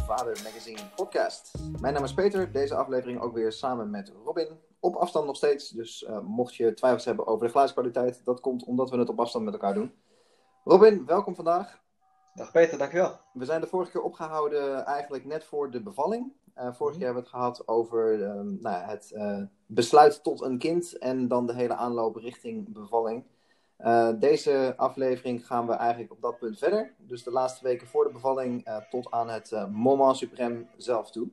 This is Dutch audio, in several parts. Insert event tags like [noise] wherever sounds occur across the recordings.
Vader Magazine podcast. Mijn naam is Peter, deze aflevering ook weer samen met Robin. Op afstand nog steeds, dus uh, mocht je twijfels hebben over de geluidskwaliteit, dat komt omdat we het op afstand met elkaar doen. Robin, welkom vandaag. Dag Peter, dankjewel. We zijn de vorige keer opgehouden eigenlijk net voor de bevalling. Uh, vorig jaar hebben we het gehad over uh, nou, het uh, besluit tot een kind en dan de hele aanloop richting bevalling. Uh, deze aflevering gaan we eigenlijk op dat punt verder. Dus de laatste weken voor de bevalling uh, tot aan het uh, moment suprême zelf toe.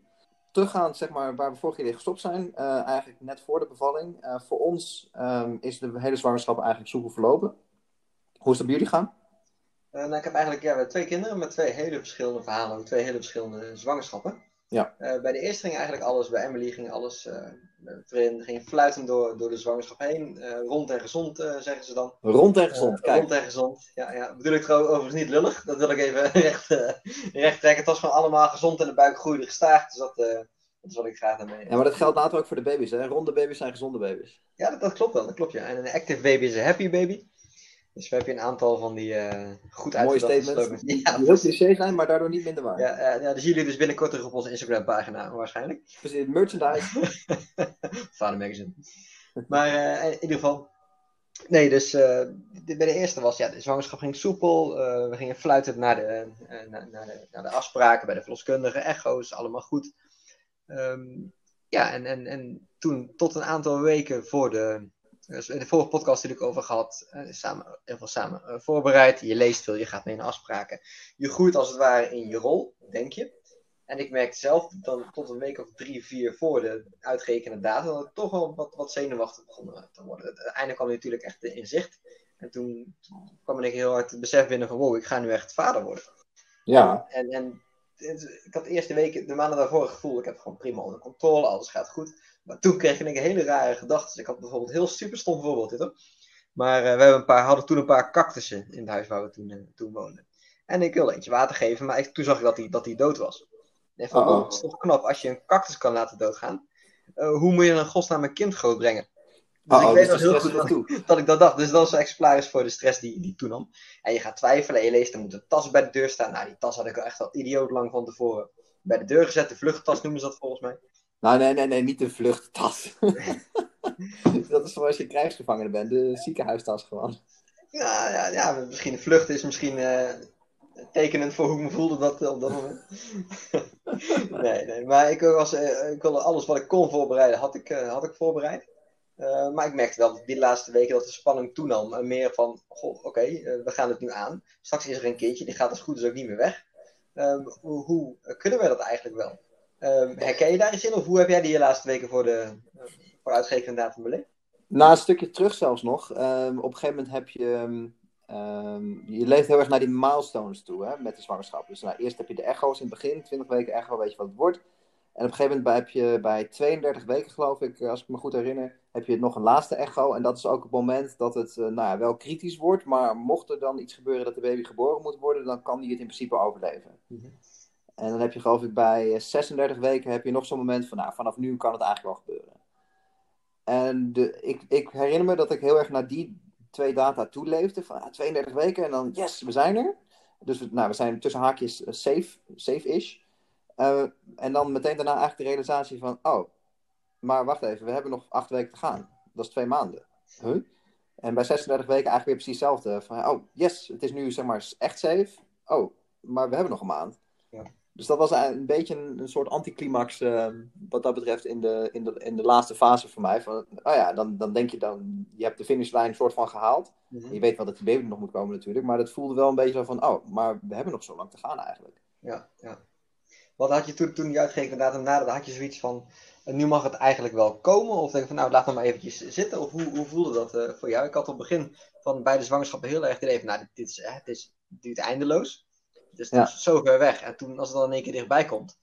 Teruggaand zeg maar, waar we vorige keer gestopt zijn, eigenlijk net voor de bevalling. voor ons um, is de hele zwangerschap eigenlijk soepel verlopen. Hoe is het bij jullie gaan? nou, ik heb eigenlijk ja, twee kinderen met twee hele verschillende verhalen, twee hele verschillende zwangerschappen. Ja. Uh, bij de eerste ging eigenlijk alles, bij Emily ging alles uh, ging fluitend door, door de zwangerschap heen. Uh, rond en gezond, zeggen ze dan. Rond en gezond, kijk. Rond en gezond, ja, ja. Bedoel ik trouwens overigens niet lullig, dat wil ik even [laughs] recht, recht trekken. Het was gewoon allemaal gezond en de buik groeide gestaag, dus dat, dat is wat ik graag daarmee. Ja, maar dat geldt later ook voor de baby's, hè? Ronde baby's zijn gezonde baby's. Ja, dat, dat klopt wel, dat klopt ja. En een active baby is een happy baby. Dus we hebben een aantal van die uh, goed Mooie statements. [laughs] Ja, die heel cliché zijn, maar daardoor niet minder waar. Ja, uh, ja, dat zien jullie dus binnenkort terug op onze Instagram pagina waarschijnlijk. Precies, merchandise. [laughs] Vader Magazine. Maar uh, in ieder geval. Nee, dus bij de eerste was, ja, de zwangerschap ging soepel. we gingen fluiten naar de, naar, naar, de, naar de afspraken bij de verloskundige, echo's, allemaal goed. Um, ja, en, en, en toen tot een aantal weken voor de, dus in de vorige podcast ik over gehad, uh, samen, heel veel samen uh, voorbereid. Je leest veel, je gaat mee naar afspraken. Je groeit als het ware in je rol, denk je. En ik merkte zelf dan tot een week of drie, vier voor de uitgerekende datum dat ik toch wel wat, wat zenuwachtig begon te worden. Uiteindelijk kwam natuurlijk echt in zicht. En toen, toen kwam ik heel hard het besef binnen van wow, ik ga nu echt vader worden. Ja. En, en ik had de eerste weken, de maanden daarvoor het gevoel, ik heb gewoon prima onder controle, alles gaat goed. Maar toen kreeg ik een hele rare gedachten. Ik had bijvoorbeeld een heel super stom voorbeeld dit hoor. Maar uh, we hebben een paar, hadden toen een paar cactussen in het huis waar we toen, uh, toen woonden. En ik wilde eentje water geven, maar ik, toen zag ik dat die, dat die dood was. En van, oh, het is toch knap als je een cactus kan laten doodgaan. Uh, hoe moet je dan godsnaam een kind grootbrengen? Dus oh, ik weet dus nog heel goed dat, dat, ik dat dacht. Dus dat was een exemplaris voor de stress die, die toenam. En je gaat twijfelen en je leest, er moet een tas bij de deur staan. Nou, die tas had ik al echt al idioot lang van tevoren bij de deur gezet. De vluchttas noemen ze dat volgens mij. Nou, nee, nee, nee, niet de vluchttas. [laughs] dat is zoals je krijgsgevangene bent, de ziekenhuistas gewoon. Ja, ja, ja misschien de vlucht is misschien uh, tekenend voor hoe ik me voelde dat, op dat moment. [laughs] nee, nee, maar ik, was, uh, ik wilde alles wat ik kon voorbereiden, had ik, uh, had ik voorbereid. maar ik merkte wel die laatste weken dat de spanning toenam. En meer van, oké, okay, we gaan het nu aan. Straks is er een kindje, die gaat als goed is ook niet meer weg. hoe, hoe kunnen we dat eigenlijk wel? Um, herken je daar iets in? Of hoe heb jij die laatste weken voor de voor uitgerekende datum beleefd? Nou, een stukje terug zelfs nog. Um, op een gegeven moment heb je... Um, je leeft heel erg naar die milestones toe hè, met de zwangerschap. Dus nou, eerst heb je de echo's in het begin. 20 weken echo, weet je wat het wordt. En op een gegeven moment heb je bij 32 weken, geloof ik, als ik me goed herinner, heb je nog een laatste echo. En dat is ook het moment dat het uh, nou ja, wel kritisch wordt. Maar mocht er dan iets gebeuren dat de baby geboren moet worden, dan kan die het in principe overleven. Mm -hmm. En dan heb je geloof ik bij 36 weken heb je nog zo'n moment van, nou, vanaf nu kan het eigenlijk wel gebeuren. En de, ik, ik herinner me dat ik heel erg naar die twee data toeleefde, van ah, 32 weken en dan, yes, we zijn er. Dus nou, we zijn tussen haakjes safe, safe-ish. Uh, en dan meteen daarna eigenlijk de realisatie van, oh, maar wacht even, we hebben nog acht weken te gaan. Dat is twee maanden. En bij 36 weken eigenlijk weer precies hetzelfde. Van, oh, yes, het is nu zeg maar echt safe. Oh, maar we hebben nog een maand. Dus dat was een beetje een, een soort anticlimax uh, wat dat betreft in de, in, de, in de laatste fase voor mij. Van, oh ja, dan, dan denk je dan, je hebt de finishlijn soort van gehaald. Mhm. Je weet wel dat die baby nog moet komen natuurlijk, maar het voelde wel een beetje zo van, oh, maar we hebben nog zo lang te gaan eigenlijk. Ja, ja. Wat had je toen, toen die datum naderde, had je zoiets van, nu mag het eigenlijk wel komen? Of denk je van, nou, laat hem maar eventjes zitten? Of hoe, hoe voelde dat uh, voor jou? Ik had op het begin van beide zwangerschappen heel erg het idee van, nou, dit, is, het, is, het duurt eindeloos. Dus is zo ver weg. En toen, als het dan in één keer dichtbij komt,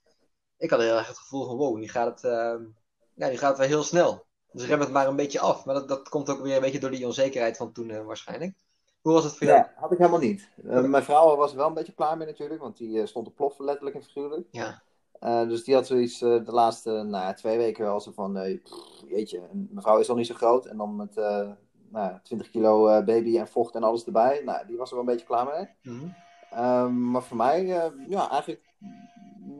ik had heel erg het gevoel van, wow, die gaat het, uh, ja, die gaat het wel heel snel. Dus rem het maar een beetje af. Maar dat, dat komt ook weer een beetje door die onzekerheid van toen uh, waarschijnlijk. Hoe was het voor jou? Ja, had ik helemaal niet. Uh, mijn vrouw was er wel een beetje klaar mee natuurlijk, want die stond te ploffen letterlijk en figuurlijk. Ja. dus die had zoiets de laatste nou, twee weken wel zo van, jeetje, mijn vrouw is al niet zo groot. En dan met nou, 20 kilo baby en vocht en alles erbij. Nou, die was er wel een beetje klaar mee. Mm -hmm. Um, maar voor mij, uh, ja, eigenlijk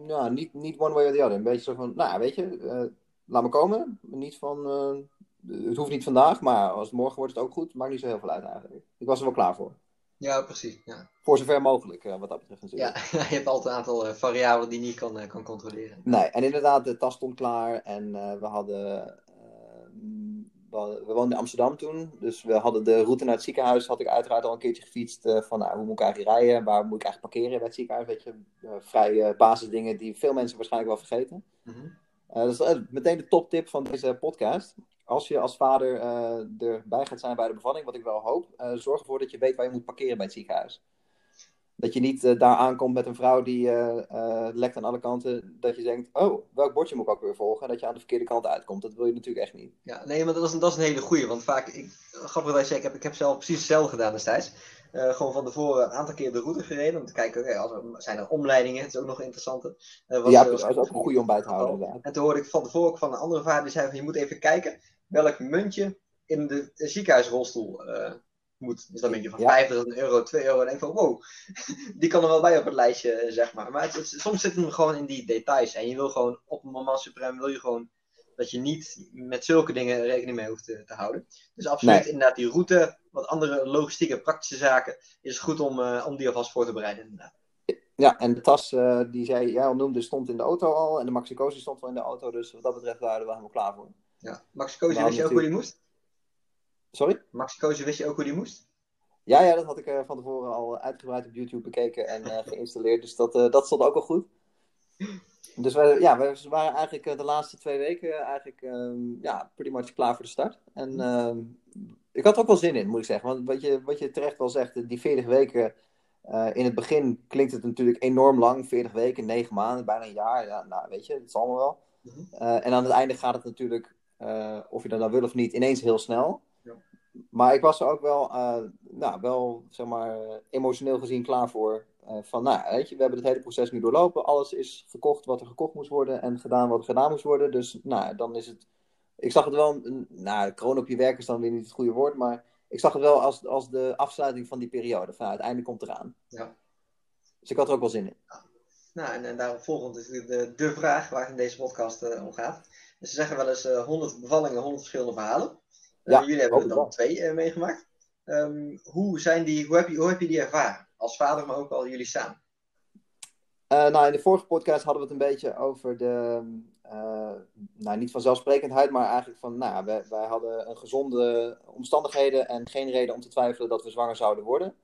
ja, niet, niet one way or the other. Een beetje zo van, nou weet je, uh, laat me komen. Niet van, uh, het hoeft niet vandaag, maar als het morgen wordt het ook goed. Maakt niet zo heel veel uit eigenlijk. Ik was er wel klaar voor. Ja, precies. Ja. Voor zover mogelijk, wat dat betreft natuurlijk. Ja, [laughs] je hebt altijd een aantal variabelen die je niet kan, kan controleren. Nee, en inderdaad, de tas stond klaar en we hadden we woonden in Amsterdam toen, dus we hadden de route naar het ziekenhuis, had ik uiteraard al een keertje gefietst uh, van nou, hoe moet ik eigenlijk rijden, waar moet ik eigenlijk parkeren bij het ziekenhuis, weet je, uh, vrij basisdingen die veel mensen waarschijnlijk wel vergeten. Mm -hmm. dat is meteen de toptip van deze podcast. Als je als vader erbij gaat zijn bij de bevalling, wat ik wel hoop, zorg ervoor dat je weet waar je moet parkeren bij het ziekenhuis. Dat je niet uh, daar aankomt met een vrouw die uh, uh, lekt aan alle kanten. Dat je denkt, oh, welk bordje moet ik ook weer volgen? En dat je aan de verkeerde kant uitkomt. Dat wil je natuurlijk echt niet. Ja, nee, maar dat is, dat is een hele goeie. Want vaak, ik, grappig dat je ik heb, ik heb zelf precies hetzelfde gedaan destijds. gewoon van tevoren een aantal keer de route gereden. Om te kijken, okay, er, zijn er omleidingen? Dat is ook nog interessant. Was, ja, dat is ook een goede om bij te houden. Inderdaad. En toen hoorde ik van tevoren ook van een andere vader die zei van, je moet even kijken welk muntje in de ziekenhuisrolstoel moet. Dus dan denk je van ja. 50 euro, 2 euro. En denk van wow, [laughs] die kan er wel bij op het lijstje, eh, zeg maar. Maar het, het, soms zit het gewoon in die details. En je wil gewoon op een moment suprem wil je gewoon dat je niet met zulke dingen rekening mee hoeft te, te houden. Dus absoluut nee. inderdaad die route, wat andere logistieke, praktische zaken, is goed om, uh, om die alvast voor te bereiden inderdaad. Ja, en de tas uh, die jij, jij al noemde, stond in de auto al. En de Maxicosi stond wel in de auto. Dus wat dat betreft waren we helemaal klaar voor. Ja, Maxicosi, wist je ook hoe die moest? Sorry? Maxicosi, wist je ook hoe die moest? Ja, ja, dat had ik uh, van tevoren al uitgebreid op YouTube bekeken en uh, geïnstalleerd. Dus dat, uh, dat stond ook al goed. Dus wij, ja, we waren eigenlijk de laatste twee weken eigenlijk, um, ja, pretty much klaar voor de start. En ehm, ik had er ook wel zin in, moet ik zeggen. Want wat je, wat je terecht wel zegt, die 40 weken, in het begin klinkt het natuurlijk enorm lang. 40 weken, 9 maanden, bijna een jaar. Ja, nou, weet je, dat is allemaal wel. Mhm. en aan het einde gaat het natuurlijk, of je dat nou wil of niet, ineens heel snel maar ik was er ook wel, uh, nou, wel zeg maar, emotioneel gezien klaar voor. Uh, van, nou, weet je, we hebben het hele proces nu doorlopen. Alles is gekocht wat er gekocht moest worden en gedaan wat er gedaan moest worden. Dus, nou, dan is het. Ik zag het wel, nou, kroon op je werk is dan weer niet het goede woord, maar ik zag het wel als, als de afsluiting van die periode. Van, nou, het einde komt eraan. Ja. Dus ik had er ook wel zin in. Nou, en, en daarop volgend is de, de vraag waar het in deze podcast uh, om gaat. Dus ze zeggen wel eens uh, 100 bevallingen, 100 verschillende verhalen. Ja, jullie hebben er dan twee uh, meegemaakt. Um, hoe, zijn die, hoe, heb je, hoe heb je die ervaren? Als vader, maar ook al jullie samen. Uh, nou, in de vorige podcast hadden we het een beetje over de, uh, nou niet vanzelfsprekendheid, maar eigenlijk van, nou, wij, wij hadden een gezonde omstandigheden en geen reden om te twijfelen dat we zwanger zouden worden.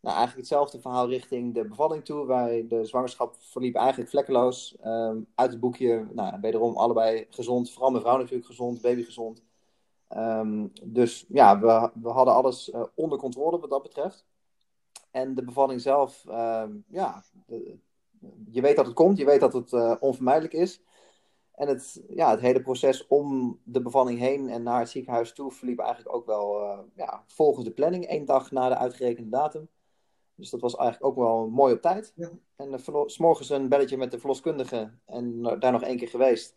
Nou, eigenlijk hetzelfde verhaal richting de bevalling toe. Wij, de zwangerschap verliep eigenlijk vlekkeloos. Um, uit het boekje, nou, wederom allebei gezond. Vooral mijn vrouw natuurlijk gezond, baby gezond. Um, dus ja, we, we hadden alles uh, onder controle wat dat betreft. En de bevalling zelf, uh, ja, de, je weet dat het komt, je weet dat het uh, onvermijdelijk is. En het, ja, het hele proces om de bevalling heen en naar het ziekenhuis toe verliep eigenlijk ook wel uh, ja, volgens de planning, één dag na de uitgerekende datum. Dus dat was eigenlijk ook wel mooi op tijd. Ja. En s morgens een belletje met de verloskundige en daar nog één keer geweest.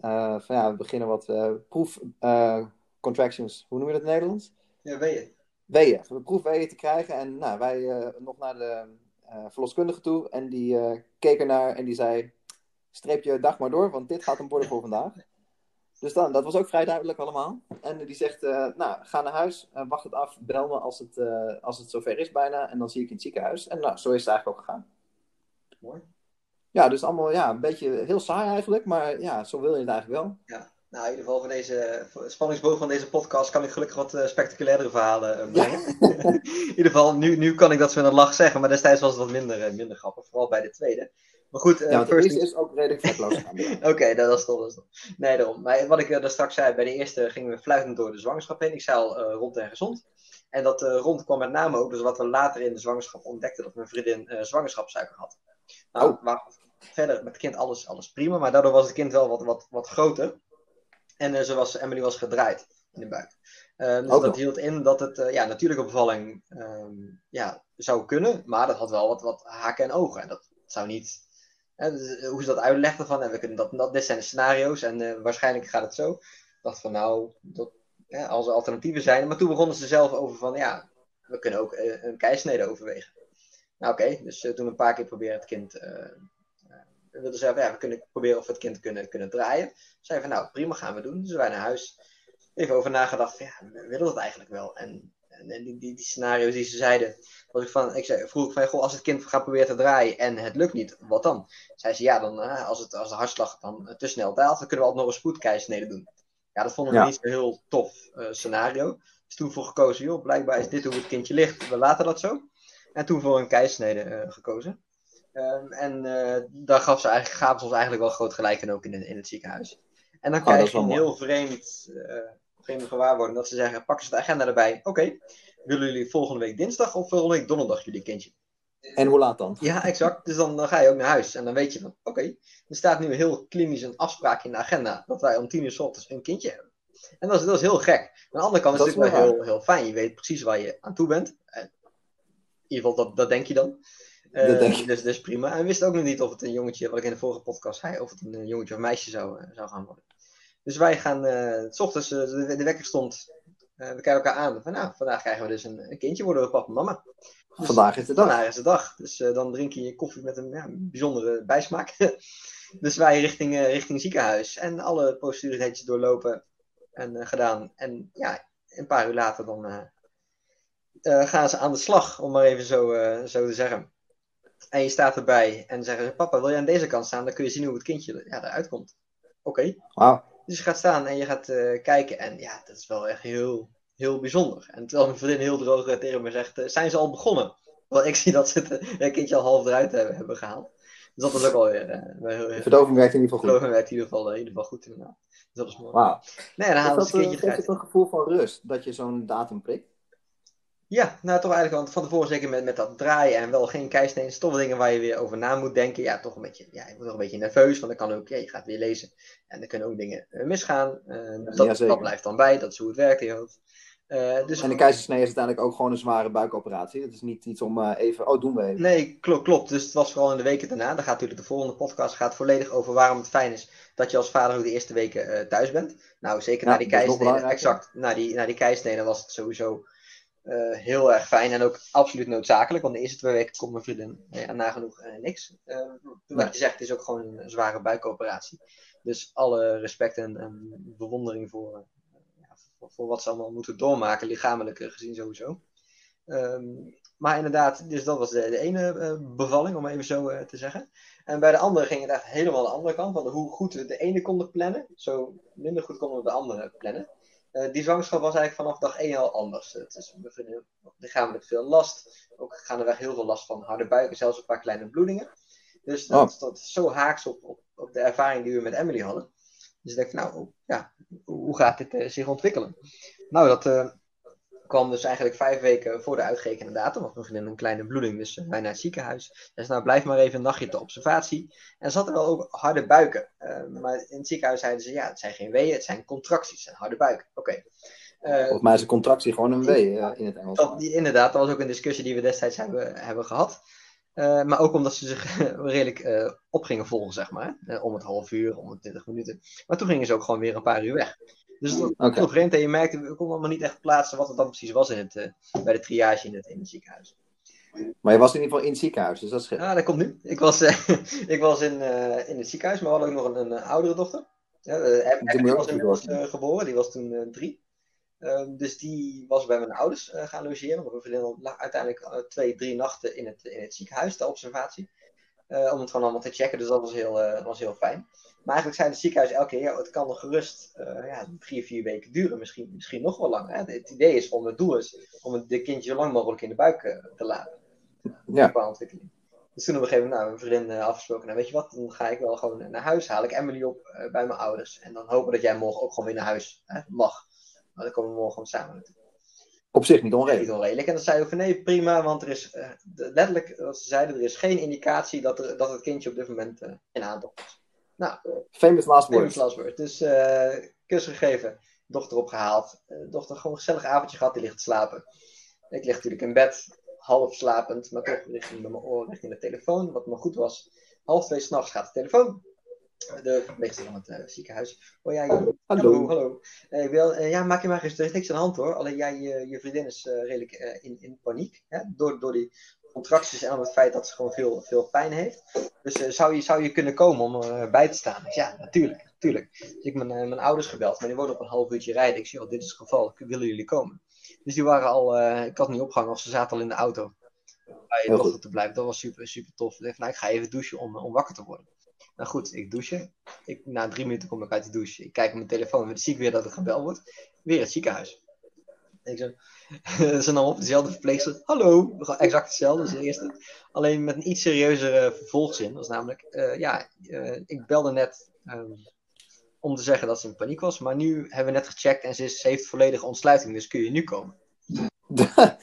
Uh, van ja, we beginnen wat uh, proef uh, contractions, hoe noem je dat in het Nederlands? Ja, weeën. Weeën, we proefweeën te krijgen. En nou, wij nog naar de verloskundige toe en die keek ernaar en die zei, streep je dag maar door, want dit gaat hem worden voor vandaag. Dus dan, dat was ook vrij duidelijk allemaal. En die zegt, nou, ga naar huis, wacht het af, bel me als het, als het zover is bijna. En dan zie ik je in het ziekenhuis. En nou, zo is het eigenlijk ook gegaan. Mooi. Ja, dus allemaal ja, een beetje heel saai eigenlijk, maar ja, zo wil je het eigenlijk wel. Ja, nou in ieder geval van deze spanningsboog van deze podcast kan ik gelukkig wat uh, spectaculairdere verhalen uh, brengen. [laughs] in ieder geval, nu, nu kan ik dat zo met een lach zeggen, maar destijds was het wat minder, uh, minder grappig, vooral bij de tweede. Maar goed, ja, de eerste is ook redelijk vetloos [laughs] Oké, okay, dat is toch. Nee, daarom. Maar wat ik daar straks zei, bij de eerste gingen we fluitend door de zwangerschap heen. Ik zei al rond en gezond. En dat rond kwam met name ook, dus wat we later in de zwangerschap ontdekten, dat mijn vriendin zwangerschapssuiker had. Nou, oh. waar, verder met het kind alles, alles prima, maar daardoor was het kind wel wat, wat, wat groter. En uh, was, Emily was gedraaid in de buik. Uh, dus dat hield in dat het uh, ja, natuurlijke bevalling um, ja, zou kunnen, maar dat had wel wat, wat haken en ogen. En dat zou niet. Dus, hoe ze dat uitlegden van, en we kunnen dat, dat, dit zijn de scenario's en waarschijnlijk gaat het zo. Ik dacht van nou, dat, als er alternatieven zijn. Maar toen begonnen ze zelf over van ja, we kunnen ook een keisnede overwegen. Nou oké, okay, dus toen een paar keer proberen het kind wilden zeggen, ja, we kunnen proberen of we het kind kunnen, kunnen draaien. Zeiden van, nou, prima, gaan we doen. Dus wij naar huis. Even over nagedacht, van, ja, we willen dat eigenlijk wel. En, en, en die, die, die, scenario's die ze zeiden, was ik van, ik zei, vroeg ik van, goh, als het kind gaat proberen te draaien en het lukt niet, wat dan? Zei ze, ja, dan, als, het, als de hartslag dan te snel daalt, dan kunnen we altijd nog een spoedkeizersnede doen. Ja, dat vond ik niet een heel tof scenario. Dus toen voor gekozen, joh, blijkbaar is dit hoe het kindje ligt, we laten dat zo. En toen voor een keisnede gekozen. Um, en uh, daar gaf ze eigenlijk, gaven ze ons eigenlijk wel groot gelijk en ook in, in het ziekenhuis. En dan krijg je een heel vreemd, uh, vreemde gewaarwording dat ze zeggen: pakken ze de agenda erbij. Oké, okay, willen jullie volgende week dinsdag of volgende week donderdag jullie kindje? En hoe laat dan? Ja, exact. Dus dan, dan ga je ook naar huis. En dan weet je van: oké, okay, er staat nu heel klinisch een afspraak in de agenda dat wij om tien uur s ochtends een kindje hebben. En dat is, dat is heel gek. Aan de andere kant is het natuurlijk wel heel, heel fijn. Je weet precies waar je aan toe bent. In ieder geval, dat, dat denk je dan. Uh, dus, dus, dus prima. En we wisten ook nog niet of het een jongetje, wat ik in de vorige podcast zei, of het een jongetje of meisje zou, uh, zou gaan worden. Dus wij gaan, uh, s ochtends, de, de, wekker stond, we kijken elkaar aan. Van, nou, vandaag krijgen we dus een, een kindje, worden we papa en mama. Dus, vandaag is de dag. Vandaag is de dag. Dus dan drink je je koffie met een ja, bijzondere bijsmaak. [laughs] dus wij richting, richting ziekenhuis. En alle procedures netjes doorlopen en gedaan. En ja, een paar uur later dan gaan ze aan de slag, om maar even zo, zo te zeggen. En je staat erbij en zeggen ze, papa, wil je aan deze kant staan? Dan kun je zien hoe het kindje ja, eruit komt. Oké. Okay. Wow. Dus je gaat staan en je gaat uh, kijken. En ja, dat is wel echt heel, heel bijzonder. En terwijl mijn vriendin heel droog tegen me zegt, uh, zijn ze al begonnen? Want ik zie dat ze het kindje al half eruit hebben, hebben gehaald. Dus dat was ook wel weer... Uh, verdoving werkt in ieder geval goed. Verdoving werkt in ieder geval, in ieder geval goed inderdaad. Dus dat is mooi. Wauw. Nee, dan halen ze het kindje eruit. Geeft het een gevoel van rust, dat je zo'n datum prikt? Ja, nou toch eigenlijk want van tevoren zeker met, met dat draaien en wel geen keisteen. Toch dingen waar je weer over na moet denken. Ja, toch een beetje, ja, je wordt toch een beetje nerveus, want dan kan ook, ja, je gaat weer lezen. En er kunnen ook dingen uh, misgaan. Uh, dat, dat, blijft dan bij, dat is hoe het werkt in je hoofd. Uh, dus en de keizersnee is uiteindelijk ook gewoon een zware buikoperatie. Het is niet iets om even, oh doen we even. Nee, klopt, klopt. Dus het was vooral in de weken daarna. Dan gaat natuurlijk de volgende podcast gaat volledig over waarom het fijn is dat je als vader ook de eerste weken thuis bent. Nou, zeker ja, na die keizersnee. Exact, na die, na die was het sowieso uh, heel erg fijn en ook absoluut noodzakelijk. Want de eerste twee weken komt mijn vriendin ja, nagenoeg uh, niks. Uh, wat je zegt, het is ook gewoon een zware buikoperatie. Dus alle respect en, en bewondering voor, ja, voor, voor, wat ze allemaal moeten doormaken, lichamelijk gezien sowieso. Um, maar inderdaad, dus dat was de, de ene bevalling, om even zo te zeggen. En bij de andere ging het echt helemaal de andere kant. Want hoe goed we de ene konden plannen, zo minder goed konden we de andere plannen. Uh, die zwangerschap was eigenlijk vanaf dag 1 al anders. Het is lichamelijk veel last. Ook gaan er weg heel veel last van harde buiken, zelfs een paar kleine bloedingen. Dus dat, oh. dat is zo haaks op, op, op, de ervaring die we met Emily hadden. Dus ik dacht, nou, ja, hoe gaat dit uh, zich ontwikkelen? Nou, dat uh, kwam dus eigenlijk vijf weken voor de uitgerekende datum. Want mijn vriendin een kleine bloeding, dus wij naar het ziekenhuis. Dus nou, blijf maar even een nachtje te observatie. En ze had er wel ook harde buiken. Uh, maar in het ziekenhuis zeiden ze, ja, het zijn geen weeën, het zijn contracties en harde buiken. Oké. Okay. Uh, Volgens mij is een contractie gewoon een W uh, in het Engels. Dat, die, inderdaad, dat was ook een discussie die we destijds hebben, hebben gehad. Uh, maar ook omdat ze zich [laughs] redelijk uh, op gingen volgen, zeg maar. om het half uur, om het 20 minuten. Maar toen gingen ze ook gewoon weer een paar uur weg. Dus dat was okay. heel vreemd. En je merkte, we konden allemaal niet echt plaatsen wat het dan precies was in het, uh, bij de triage in het, in het ziekenhuis. Maar je was in ieder geval in het ziekenhuis, dus dat is... Ah, dat komt nu. Ik was, uh, [laughs] ik was in, uh, in het ziekenhuis, maar we hadden ook nog een, een oudere dochter. Ja, Emily was inmiddels geboren, die was toen drie. Ehm, dus die was bij mijn ouders gaan logeren. We vriendin uiteindelijk twee, drie nachten in het, in het ziekenhuis, de observatie. Om het gewoon allemaal te checken, dus dat was heel, was heel fijn. Maar eigenlijk zijn het ziekenhuis elke keer, ja, het kan nog gerust uh, ja, drie, vier weken duren, misschien, misschien nog wel langer. Hè? Het idee is om het doel is om het de kindje zo lang mogelijk in de buik te laten. Ja. Qua ontwikkeling. Dus toen op een gegeven moment, nou, mijn vriendin uh, afgesproken, nou weet je wat, dan ga ik wel gewoon naar huis, haal ik Emily op bij mijn ouders. En dan hopen dat jij morgen ook gewoon weer naar huis hè, mag. Maar dan komen we morgen gewoon samen naartoe. Op zich niet onredelijk. Niet onredelijk. En dan zei we van nee, prima, want er is letterlijk, wat ze zeiden, er is geen indicatie dat, er, dat het kindje op dit moment in aantocht is. Nou, famous last word. Famous last word. Dus uh, kus gegeven, dochter opgehaald. Uh, dochter gewoon een gezellig avondje gehad, die ligt te slapen. Ik lig natuurlijk in bed, half slapend, maar toch richting mijn oor, richting de telefoon. Wat me goed was, half twee s'nachts gaat de telefoon. De verpleegster van het uh, ziekenhuis. Oh ja, je, hallo, hallo. ik wil, ja, maak je maar eens, er is niks aan de hand hoor. Alleen jij, je, je vriendin is redelijk in, in paniek. Hè? Door, door die contracties aan het feit dat ze gewoon veel, veel pijn heeft. Dus zou, je, zou je kunnen komen om erbij bij te staan? Dus ja, natuurlijk. natuurlijk. Dus ik heb mijn, mijn ouders gebeld, maar die wonen op een half uurtje rijden. Ik zei, oh, dit is het geval, willen jullie komen? Dus die waren al, ik had niet opgehangen of ze zaten al in de auto. Bij je dochter te blijven. Dat was super, super tof. Ik dacht, nou, ik ga even douchen om, om wakker te worden. Nou goed, ik douche. Ik, na drie minuten kom ik uit de douche. Ik kijk op mijn telefoon en dan zie ik weer dat er gebeld wordt. Weer het ziekenhuis. Ik zo, [laughs] ze nam op dezelfde verpleegster. Hallo, exact hetzelfde als de eerste. Alleen met een iets serieuzere vervolgzin. Dat was namelijk, uh, ja, uh, ik belde net um, om te zeggen dat ze in paniek was. Maar nu hebben we net gecheckt en ze, is, ze heeft volledige ontsluiting. Dus kun je nu komen. [laughs]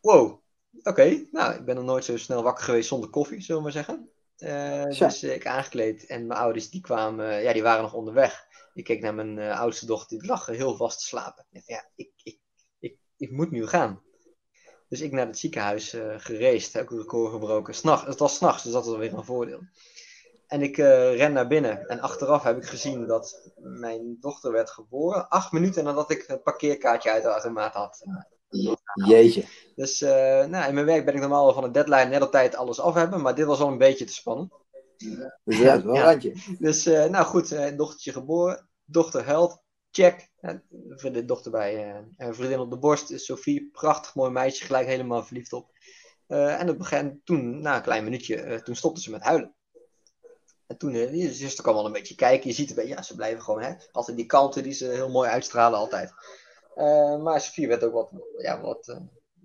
wow, oké. Okay. Nou, ik ben nog nooit zo snel wakker geweest zonder koffie, zullen we maar zeggen. Uh, dus ik aangekleed en mijn ouders die kwamen, ja, die waren nog onderweg. Ik keek naar mijn uh, oudste dochter, die lag heel vast te slapen. Ik ja, ik, ik, ik, ik moet nu gaan. Dus ik naar het ziekenhuis uh, gereisd, heb ik een record gebroken. S'nacht, het was s'nachts, dus dat was weer een voordeel. En ik ren naar binnen en achteraf heb ik gezien dat mijn dochter werd geboren. Acht minuten nadat ik het parkeerkaartje uit de automaat had. Jeetje. Dus uh, nou, in mijn werk ben ik normaal van de deadline net op tijd alles af hebben, maar dit was al een beetje te spannend. Dus ja, wel een randje. Dus uh, nou goed, uh, dochtertje geboren, dochter huilt, check. de dochter bij een vriendin op de borst, Sophie, prachtig mooi meisje, gelijk helemaal verliefd op. en op begin, toen, na een klein minuutje, toen stopte ze met huilen. En toen, je zuster kwam al een beetje kijken. Je ziet het, ja, ze blijven gewoon, hè. Altijd die kalmte die ze heel mooi uitstralen altijd. Uh, maar Sophie werd ook wat, ja, wat uh,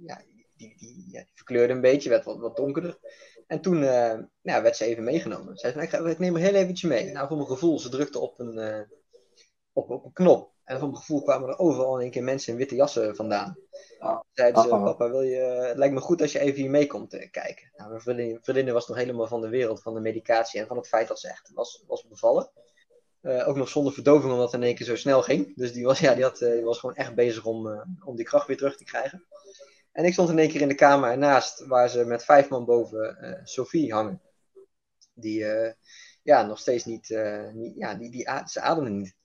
ja, die, die, ja, die, verkleurde een beetje, werd wat, wat donkerder. En toen uh, ja, werd ze even meegenomen. Ze zei, ik, ik neem er heel eventjes mee. Nou, voor mijn gevoel, ze drukte op een, op, op een knop. En voor mijn gevoel kwamen er overal in één keer mensen in witte jassen vandaan. Zeiden ze, papa, wil je, het lijkt me goed als je even hier mee komt kijken. Nou, mijn vriendin, vriendin was nog helemaal van de wereld, van de medicatie en van het feit dat ze echt was, was bevallen. Uh, ook nog zonder verdoving, omdat het in één keer zo snel ging. Dus die was, ja, die had, uh, die was gewoon echt bezig om, uh, om die kracht weer terug te krijgen. En ik stond in één keer in de kamer ernaast, waar ze met vijf man boven Sophie hangen. Die ja, nog steeds niet, niet ja, die, die, ze ademde niet.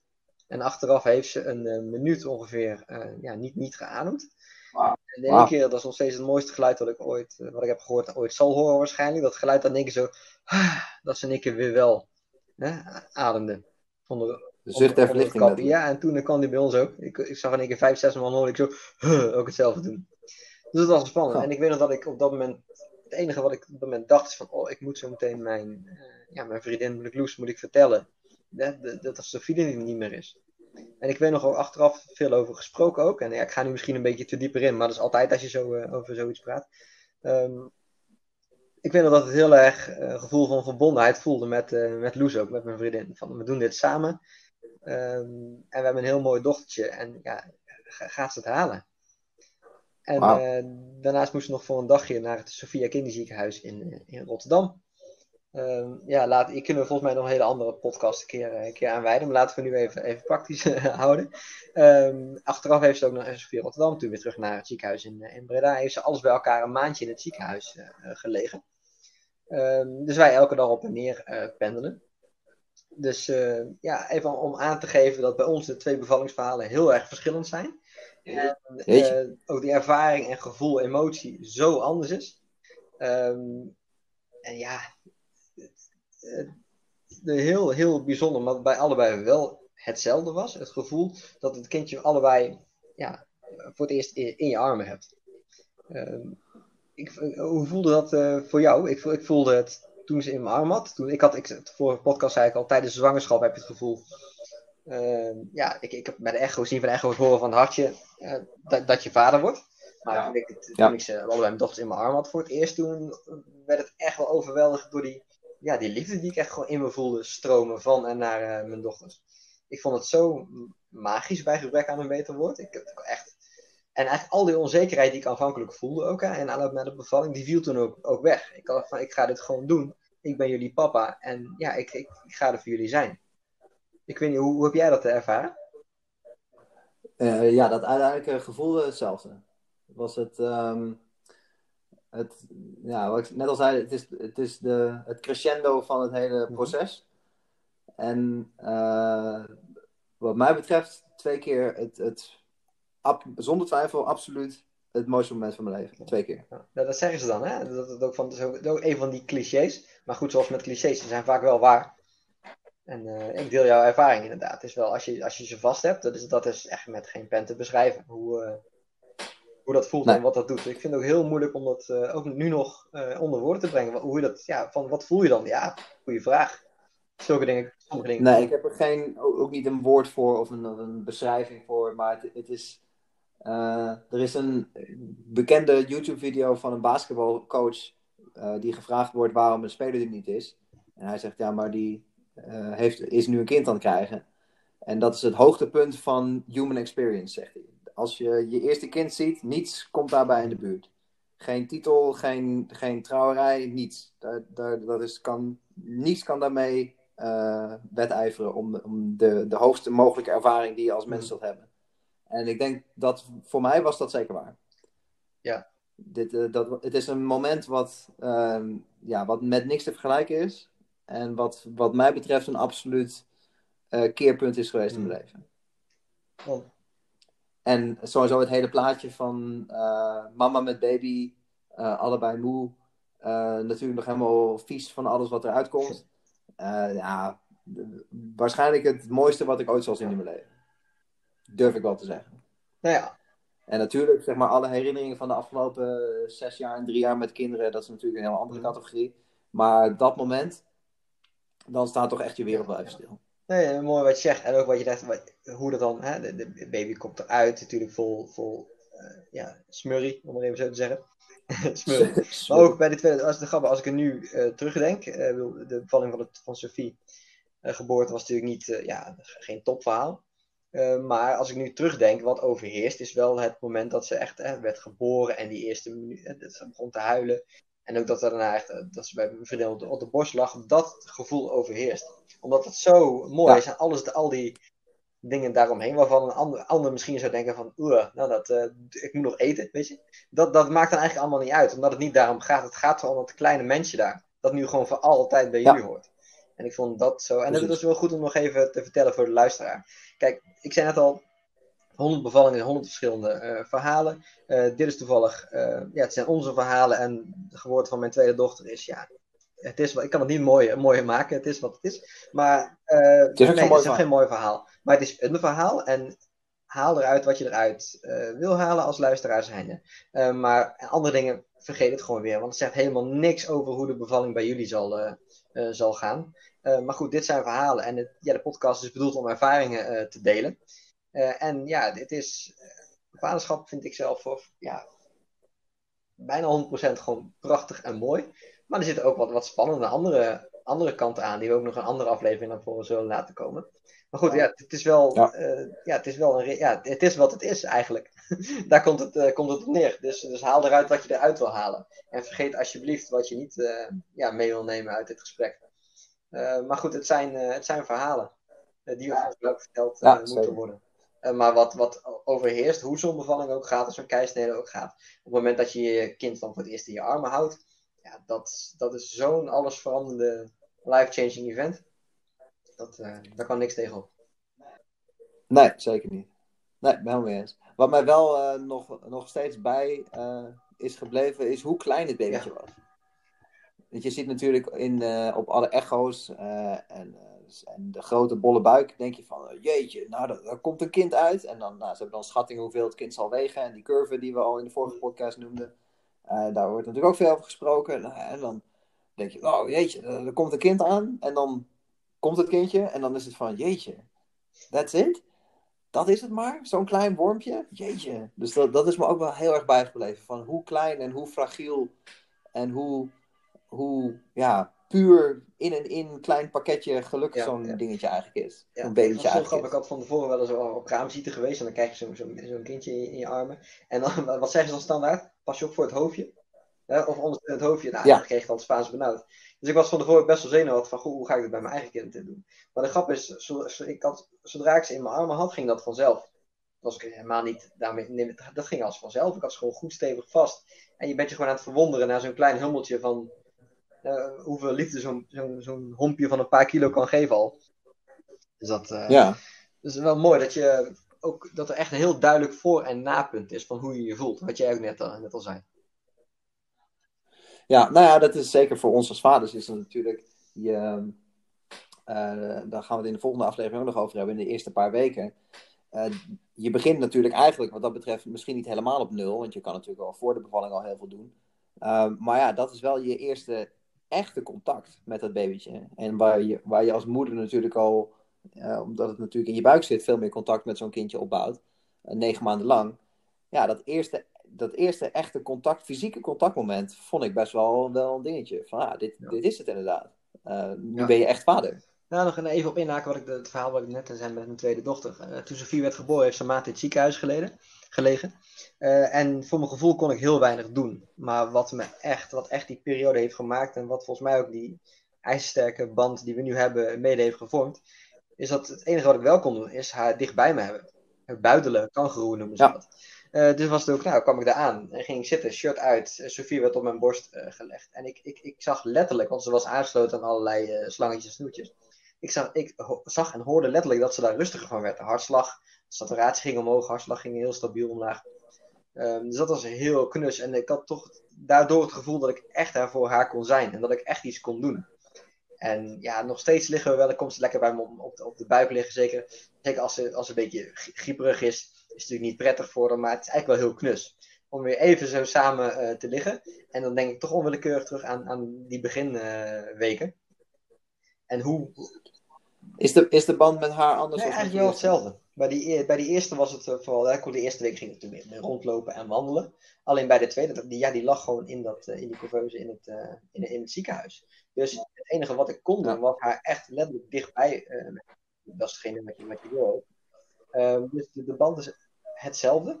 En achteraf heeft ze een minuut ongeveer ja, niet, niet geademd. Wow. En de ene wow. keer, dat is nog steeds het mooiste geluid wat ik ooit, wat ik heb gehoord, ooit zal horen waarschijnlijk. Dat geluid dan in één keer zo, [sighs] dat ze in één keer weer wel hè, ademde. Onder, de zucht en verlichting. Ja, en toen kwam die bij ons ook. Ik, ik zag in één keer vijf, zes man hoor ik zo [laughs] ook hetzelfde doen. Dus dat was spannend. En ik weet nog dat ik op dat moment, het enige wat ik op dat moment dacht is van, oh, ik moet zo meteen mijn, uh, ja, mijn vriendin de Loes moet ik vertellen dat, dat, dat Sophie er niet meer is. En ik weet nog ook achteraf veel over gesproken ook. En ja, ik ga nu misschien een beetje te dieper in, maar dat is altijd als je zo uh, over zoiets praat. Um, ik weet nog dat het heel erg een uh, gevoel van verbondenheid voelde met, uh, met Loes ook, met mijn vriendin. Van, we doen dit samen. Um, en we hebben een heel mooi dochtertje. En ja, gaat ze het halen? En wow. uh, daarnaast moesten we nog voor een dagje naar het Sophia Kinderziekenhuis in, in Rotterdam. Um, ja, laat, ik kunnen we volgens mij nog een hele andere podcast een keer, een keer aanwijden. Maar laten we nu even, even praktisch [laughs] houden. Um, achteraf heeft ze ook nog Sophia Rotterdam, toen weer terug naar het ziekenhuis in, in Breda, heeft ze alles bij elkaar een maandje in het ziekenhuis uh, gelegen. Um, dus wij elke dag op en neer uh, pendelen. Dus uh, ja, even om aan te geven dat bij ons de twee bevallingsverhalen heel erg verschillend zijn. En uh, ook die ervaring en gevoel, emotie zo anders is. Um, en ja, heel, heel bijzonder, maar bij allebei wel hetzelfde was. Het gevoel dat het kindje allebei ja, voor het eerst in, in je armen hebt. Um, ik, hoe voelde dat voor jou? Ik, ik, voelde het toen ze in mijn arm had. Toen, ik had, ik, de vorige podcast zei ik al, tijdens de zwangerschap heb je het gevoel. Uh, ja, ik, ik heb bij de echo zien van de echo het horen van het hartje uh, dat, dat je vader wordt. Maar ja. toen, ik, toen ja. ik ze allebei mijn dochters in mijn arm had voor het eerst, toen werd het echt wel overweldigd door die, ja, die liefde die ik echt gewoon in me voelde stromen van en naar mijn dochters. Ik vond het zo magisch bij gebrek aan een beter woord. Ik heb echt en eigenlijk al die onzekerheid die ik aanvankelijk voelde ook, hè, en aan de bevalling, die viel toen ook, ook weg. Ik dacht van, ik ga dit gewoon doen. Ik ben jullie papa en ja, ik, ik, ga er voor jullie zijn. Ik weet niet, hoe, hoe heb jij dat ervaren? Uh, ja, dat uiteindelijke gevoel hetzelfde. Was het, um, het ja, wat ik net al zei, het is, het is de, het crescendo van het hele mhm. proces. En uh, wat mij betreft twee keer het, het zonder twijfel absoluut het mooiste moment van mijn leven. Twee keer. Ja, dat zeggen ze dan, hè? Dat, dat, ook van, dat is ook, ook een van die clichés. Maar goed, zoals met clichés, ze zijn vaak wel waar. En uh, ik deel jouw ervaring inderdaad. Het is wel, als je, als je ze vast hebt, dat is, dat is echt met geen pen te beschrijven. Hoe, uh, hoe dat voelt en wat dat doet. Ik vind het ook heel moeilijk om dat uh, ook nu nog onder woorden te brengen. Hoe je dat, ja, van wat voel je dan? Ja, goede vraag. Zulke dingen. Sommige dingen nee, ik heb er geen, ook niet een woord voor of een, een beschrijving voor. Maar het, het is. er is een bekende YouTube-video van een basketbalcoach. die gevraagd wordt waarom een speler er niet is. En hij zegt: Ja, maar die uh, heeft, is nu een kind aan het krijgen. En dat is het hoogtepunt van human experience, zegt hij. Als je je eerste kind ziet, niets komt daarbij in de buurt. Geen titel, geen, geen trouwerij, niets. Daar, daar, dat is, kan, niets kan daarmee uh, wedijveren om, om de, de hoogste mogelijke ervaring die je als mens zult hebben. En ik denk dat voor mij was dat zeker waar. Ja. Dit, uh, dat, het is een moment wat, uh, ja, wat met niks te vergelijken is. En wat, wat mij betreft een absoluut uh, keerpunt is geweest in mijn leven. Oh. En sowieso het hele plaatje van uh, mama met baby, uh, allebei moe. natuurlijk nog helemaal vies van alles wat eruit komt. ja, waarschijnlijk het mooiste wat ik ooit zal zien in mijn leven. Durf ik wel te zeggen. Nou ja. En natuurlijk, zeg maar, alle herinneringen van de afgelopen zes jaar en drie jaar met kinderen, dat is natuurlijk een heel andere categorie. Maar dat moment, dan staat toch echt je wereld wel even stil. Nee, mooi wat je zegt. En ook wat je zegt, wat, hoe dat dan, hè, de, de, baby komt eruit, natuurlijk vol, vol uh, ja, smurrie, om maar even zo te zeggen. [laughs] [laughs] smurrie. maar ook bij de tweede, als, de als ik er nu uh, terugdenk, uh, de bevalling van, het, van Sophie, geboorte was natuurlijk niet, ja, geen topverhaal. maar als ik nu terugdenk, wat overheerst, is wel het moment dat ze echt werd geboren en die eerste minuut, dat ze begon te huilen. En ook dat er daarna echt, dat ze bij mijn vriendin op de, op de borst lag, dat gevoel overheerst. Omdat het zo mooi ja. is en alles, al die dingen daaromheen, waarvan een ander, ander misschien zou denken van, nou dat, uh, ik moet nog eten, weet je. Dat, dat maakt dan eigenlijk allemaal niet uit, omdat het niet daarom gaat. Het gaat om het kleine mensje daar, dat nu gewoon voor altijd bij jullie hoort. En ik vond dat zo, en dat is wel goed om nog even te vertellen voor de luisteraar. Kijk, ik zei net al, 100 bevallingen, 100 verschillende uh, verhalen. Uh, dit is toevallig, uh, ja, het zijn onze verhalen en de geboorte van mijn tweede dochter is, ja, het is, ik kan het niet mooier, mooier maken, het is wat het is. Maar het is, nee, het is geen mooi verhaal. Maar het is een verhaal en haal eruit wat je eruit wil halen als luisteraar zijnde. maar andere dingen, vergeet het gewoon weer, want het zegt helemaal niks over hoe de bevalling bij jullie zal, zal gaan. maar goed, dit zijn verhalen en het, ja, de podcast is bedoeld om ervaringen te delen. Uh, en ja, dit is. Uh, vaderschap vind ik zelf voor, ja, bijna 100% gewoon prachtig en mooi. Maar er zitten ook wat, wat spannende andere, andere kanten aan, die we ook nog een andere aflevering naar voren zullen laten komen. Maar goed, ja, het is wel, ja. Uh, ja, het is wel een, ja, het is wat het is eigenlijk. [laughs] Daar komt het, uh, komt het op neer. Dus, dus haal eruit wat je eruit wil halen. En vergeet alsjeblieft wat je niet uh, ja, mee wil nemen uit dit gesprek. maar goed, het zijn, het zijn verhalen die ook verteld ja, moeten worden. Uh, maar wat, wat overheerst, hoe zo'n bevalling ook gaat, of zo'n keisnede ook gaat. Op het moment dat je je kind dan voor het eerst in je armen houdt, ja, dat, dat is zo'n allesveranderende life-changing event. Dat, uh, daar kan niks tegenop. Nee, zeker niet. Nee, ben helemaal mee eens. Wat mij wel uh, nog, nog steeds bij is gebleven, is hoe klein het babytje ja. was. Want je ziet natuurlijk in, op alle echo's en en de grote bolle buik, denk je van, eh, jeetje, nou, daar, komt een kind uit. En dan, nou, ze hebben dan schatting hoeveel het kind zal wegen. En die curve die we al in de vorige podcast noemden, uh, daar wordt natuurlijk ook veel over gesproken. Nou, en dan denk je, oh jeetje, er komt een kind aan. En dan komt het kindje en dan is het van, jeetje, that's it? Dat is het maar? Zo'n klein wormpje? Jeetje. Dus dat, dat is me ook wel heel erg bijgebleven. Van hoe klein en hoe fragiel en hoe, hoe ja, puur in en in klein pakketje geluk ja, zo'n ja. dingetje eigenlijk is. Ja, een babytje eigenlijk. Ik had van tevoren wel eens op raamzieten geweest en dan krijg je zo'n zo, zo kindje in, in, je armen. En dan, [laughs] wat zeggen ze dan standaard? Pas je op voor het hoofdje? of onder het hoofdje? Nou, dan kreeg ik al Spaans benauwd. Dus ik was van tevoren best wel zenuwachtig van, goh, hoe ga ik dit bij mijn eigen kind doen? Maar de grap is, zo, zo, ik had, zodra ik ze in mijn armen had, ging dat vanzelf. was ik helemaal niet daarmee, dat ging als vanzelf. Ik had ze gewoon goed stevig vast. En je bent je gewoon aan het verwonderen naar zo'n klein hummeltje van uh, hoeveel liefde zo'n zo'n zo'n hompje van een paar kilo kan geven al. Dus dat uh, ja. dus wel mooi dat je ook dat er echt een heel duidelijk voor- en napunt is van hoe je je voelt. Wat jij ook net, al, net al zei. Ja, nou ja, dat is zeker voor ons als vaders is natuurlijk. Je, uh, daar gaan we het in de volgende aflevering ook nog over hebben, in de eerste paar weken. Uh, je begint natuurlijk eigenlijk wat dat betreft misschien niet helemaal op nul, want je kan natuurlijk al voor de bevalling al heel veel doen. Uh, maar ja, dat is wel je eerste echte contact met dat babytje. En waar je, waar je als moeder natuurlijk al, uh, omdat het natuurlijk in je buik zit, veel meer contact met zo'n kindje opbouwt. negen maanden lang. Ja, dat eerste dat eerste echte contact, fysieke contactmoment, vond ik best wel, wel een dingetje. Van ah, dit, dit is het inderdaad. Uh, nu ben je echt vader. Nou, nog even op inhaken wat ik, het verhaal wat ik net zei met mijn tweede dochter. Toen Sofie werd geboren, heeft ze maand in het ziekenhuis geleden, gelegen. Uh, en voor mijn gevoel kon ik heel weinig doen. Maar wat me echt, wat echt die periode heeft gemaakt en wat volgens mij ook die ijzersterke band die we nu hebben mede heeft gevormd, is dat het enige wat ik wel kon doen, is haar dichtbij me hebben. Het buidelen, kangeroe noemen ze Ja. dat. Uh, dus was het ook, nou, kwam ik daar aan en ging ik zitten, shirt uit. Uh, Sofie werd op mijn borst uh, gelegd. En ik, ik, ik zag letterlijk, want ze was aangesloten aan allerlei slangetjes en snoetjes. Ik zag, ik zag en hoorde letterlijk dat ze daar rustiger van werd. De hartslag, saturatie ging omhoog, hartslag ging heel stabiel omlaag. Um, dus dat was heel knus. En ik had toch daardoor het gevoel dat ik echt daar voor haar kon zijn. En dat ik echt iets kon doen. En ja, nog steeds liggen we wel. Dan komt ze lekker bij me op, op, de, op de buik liggen. Zeker, zeker als, ze, als ze een beetje grieperig is. Is natuurlijk niet prettig voor haar, maar het is eigenlijk wel heel knus. Om weer even zo samen uh, te liggen. En dan denk ik toch onwillekeurig terug aan, aan die beginweken. Uh, en hoe. Is de, is de band met haar anders? Nee, eigenlijk wel hetzelfde. Bij die, bij die eerste was het uh, vooral. Ja, de eerste week ging het meer rondlopen en wandelen. Alleen bij de tweede, die, ja, die lag gewoon in, dat, in die couveuse in het, in, in het ziekenhuis. Dus het enige wat ik kon doen, was haar echt letterlijk dichtbij. dat is hetgene wat je, wat je wil. Um, dus de, de, band is hetzelfde.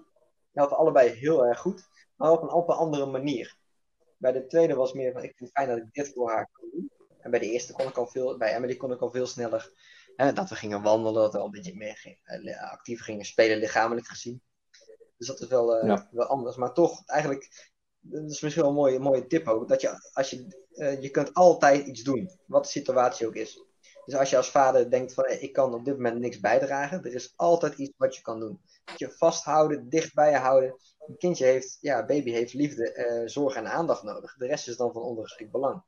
Je had allebei heel erg goed, maar op een, op een andere manier. Bij de tweede was meer van, ik vind het fijn dat ik dit voor haar kan doen. En bij de eerste kon ik al veel, bij Emily kon ik al veel sneller, hè, dat we gingen wandelen, dat we al een beetje meer ging, actief gingen spelen, lichamelijk gezien. Dus dat is wel, uh, ja. wel anders. Maar toch, eigenlijk, dat is misschien wel een mooie, mooie tip ook, dat je, als je, uh, je kunt altijd iets doen, wat de situatie ook is. Dus als je als vader denkt van ik kan op dit moment niks bijdragen, er is altijd iets wat je kan doen. Je vasthouden, dicht bij je houden. Een kindje heeft, ja, baby heeft liefde, uh, zorg en aandacht nodig. De rest is dan van ondergeschikt belang.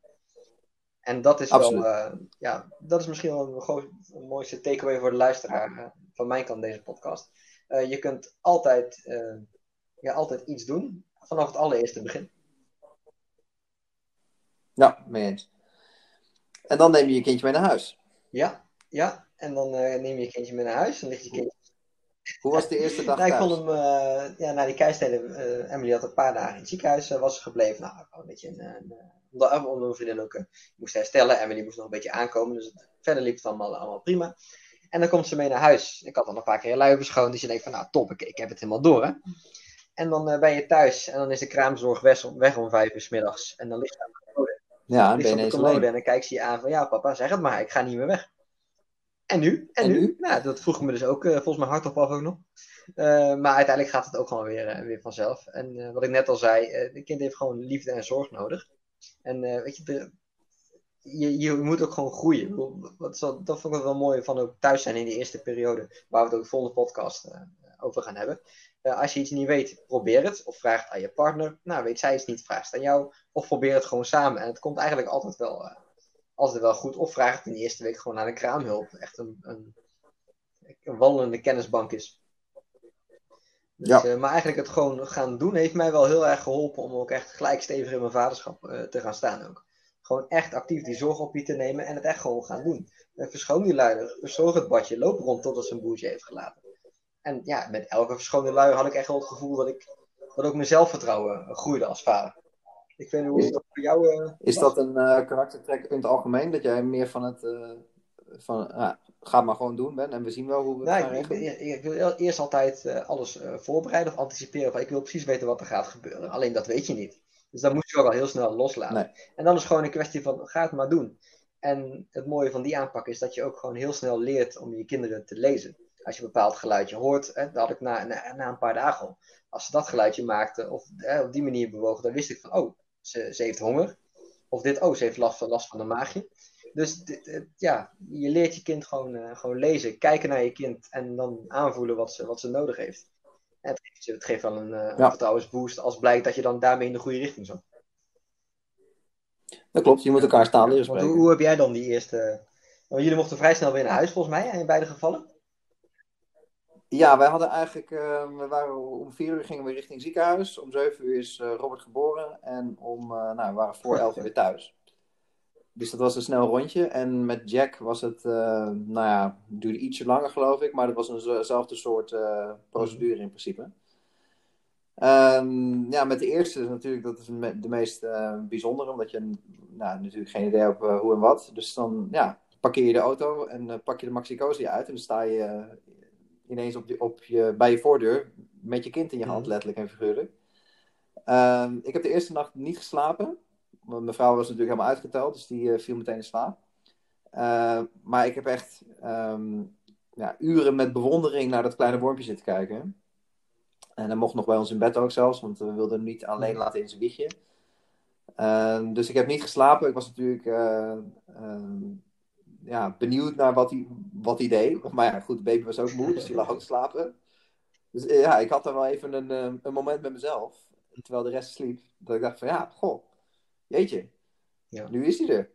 En dat is Absoluut. wel, uh, ja, dat is misschien wel een, een mooiste takeaway voor de luisteraar uh, van mijn kant deze podcast. je kunt altijd, ja, altijd iets doen vanaf het allereerste begin. Ja, mee eens. En dan neem je je kindje mee naar huis. Ja, ja. En dan neem je je kindje mee naar huis. Dan ligt je kindje... Hoe was de eerste dag [laughs] nou? Ik vond hem, ja, na die keisteden, uh, Emily had een paar dagen in het ziekenhuis was gebleven. Nou, een beetje een, een, onder, onder mijn vriendin ook moest herstellen. Emily moest nog een beetje aankomen. Dus het, verder liep het allemaal, allemaal prima. En dan komt ze mee naar huis. Ik had dan een paar keer lui verschoond. Dus je denkt van, nou top, ik, ik heb het helemaal door hè. En dan ben je thuis en dan is de kraamzorg weg, weg om vijf uur s middags. En dan ligt ze aan de commode. Ja, ligt ben je commode en dan kijkt ze je aan van, ja papa, zeg het maar, ik ga niet meer weg. En nu? En, En nu? nu? Nou, dat vroeg me dus ook uh, volgens mij hardop af ook nog. Uh, maar uiteindelijk gaat het ook gewoon weer, weer vanzelf. En wat ik net al zei, het kind heeft gewoon liefde en zorg nodig. En weet je, de, je, je moet ook gewoon groeien. Dat vond ik wel mooi van ook thuis zijn in die eerste periode. Waar we het ook de volgende podcast over gaan hebben. als je iets niet weet, probeer het. Of vraag het aan je partner. Nou, weet zij iets niet, vraag het aan jou. Of probeer het gewoon samen. En het komt eigenlijk altijd wel altijd wel goed. Of vraag het in de eerste week gewoon aan een kraamhulp. Echt een, een, een wandelende kennisbank is. Dus, Ja. uh, maar eigenlijk het gewoon gaan doen heeft mij wel heel erg geholpen om ook echt gelijk stevig in mijn vaderschap uh, te gaan staan ook. Gewoon echt actief die zorg op je te nemen en het echt gewoon gaan doen. Uh, verschoon die luier, verzorg het badje, loop rond totdat ze een boertje heeft gelaten. En ja, met elke verschone luier had ik echt wel het gevoel dat ik dat ook mijn zelfvertrouwen groeide als vader. Ik weet niet hoe is dat voor jou uh, Is dat een uh, karaktertrek in het algemeen? Dat jij meer van het. Uh, van, ga maar gewoon doen bent en we zien wel hoe we het gaan ik, ik, ik, wil eerst altijd uh, alles voorbereiden of anticiperen. Of ik wil precies weten wat er gaat gebeuren. Alleen dat weet je niet. Dus dan moet je ook al heel snel loslaten. Nee. En dan is het gewoon een kwestie van ga het maar doen. En het mooie van die aanpak is dat je ook gewoon heel snel leert om je kinderen te lezen. Als je een bepaald geluidje hoort, hè, dat had ik na, na, na, een paar dagen al. Als ze dat geluidje maakten of hè, op die manier bewogen, dan wist ik van, oh, ze, ze heeft honger. Of dit, oh, ze heeft last van, last van een maagje. Dus ja, je leert je kind gewoon, gewoon lezen, kijken naar je kind en dan aanvoelen wat ze, wat ze nodig heeft. En het, geeft, het geeft wel een, een vertrouwensboost als blijkt dat je dan daarmee in de goede richting zat. Dat klopt, je moet elkaar staan leren spreken. Hoe, hoe, heb jij dan die eerste... Want jullie mochten vrij snel weer naar huis volgens mij, in beide gevallen? Ja, wij hadden eigenlijk, uh, we waren om vier uur gingen we richting ziekenhuis. Om zeven uur is uh, Robert geboren en om, uh, nou, we waren voor elf uur weer thuis. Dus dat was een snel rondje. En met Jack was het, nou ja, duurde ietsje langer geloof ik, maar dat was eenzelfde soort procedure in principe. Um, ja, met de eerste is natuurlijk, dat is de meest bijzondere, omdat je nou, natuurlijk geen idee hebt hoe en wat. Dus dan, ja, parkeer je de auto en pak je de Maxi Cosi uit en dan sta je ineens op, die, op je, bij je voordeur met je kind in je hand, mhm. letterlijk en figuurlijk. Uh, ik heb de eerste nacht niet geslapen. Mijn vrouw was natuurlijk helemaal uitgeteld, dus die uh, viel meteen in slaap. Uh, maar ik heb echt um, ja, uren met bewondering naar dat kleine wormpje zitten kijken. En hij mocht nog bij ons in bed ook zelfs, want we wilden hem niet alleen mhm. laten in zijn wiegje. Uh, dus ik heb niet geslapen. Ik was natuurlijk uh, ja, benieuwd naar wat hij, wat hij deed. [laughs] Maar ja, goed, de baby was ook moe, dus die lag ook te slapen. Dus eh, ja, ik had dan wel even een, eh, een moment met mezelf, terwijl de rest sliep, dat ik dacht van ja, goh, jeetje, ja. nu is hij er.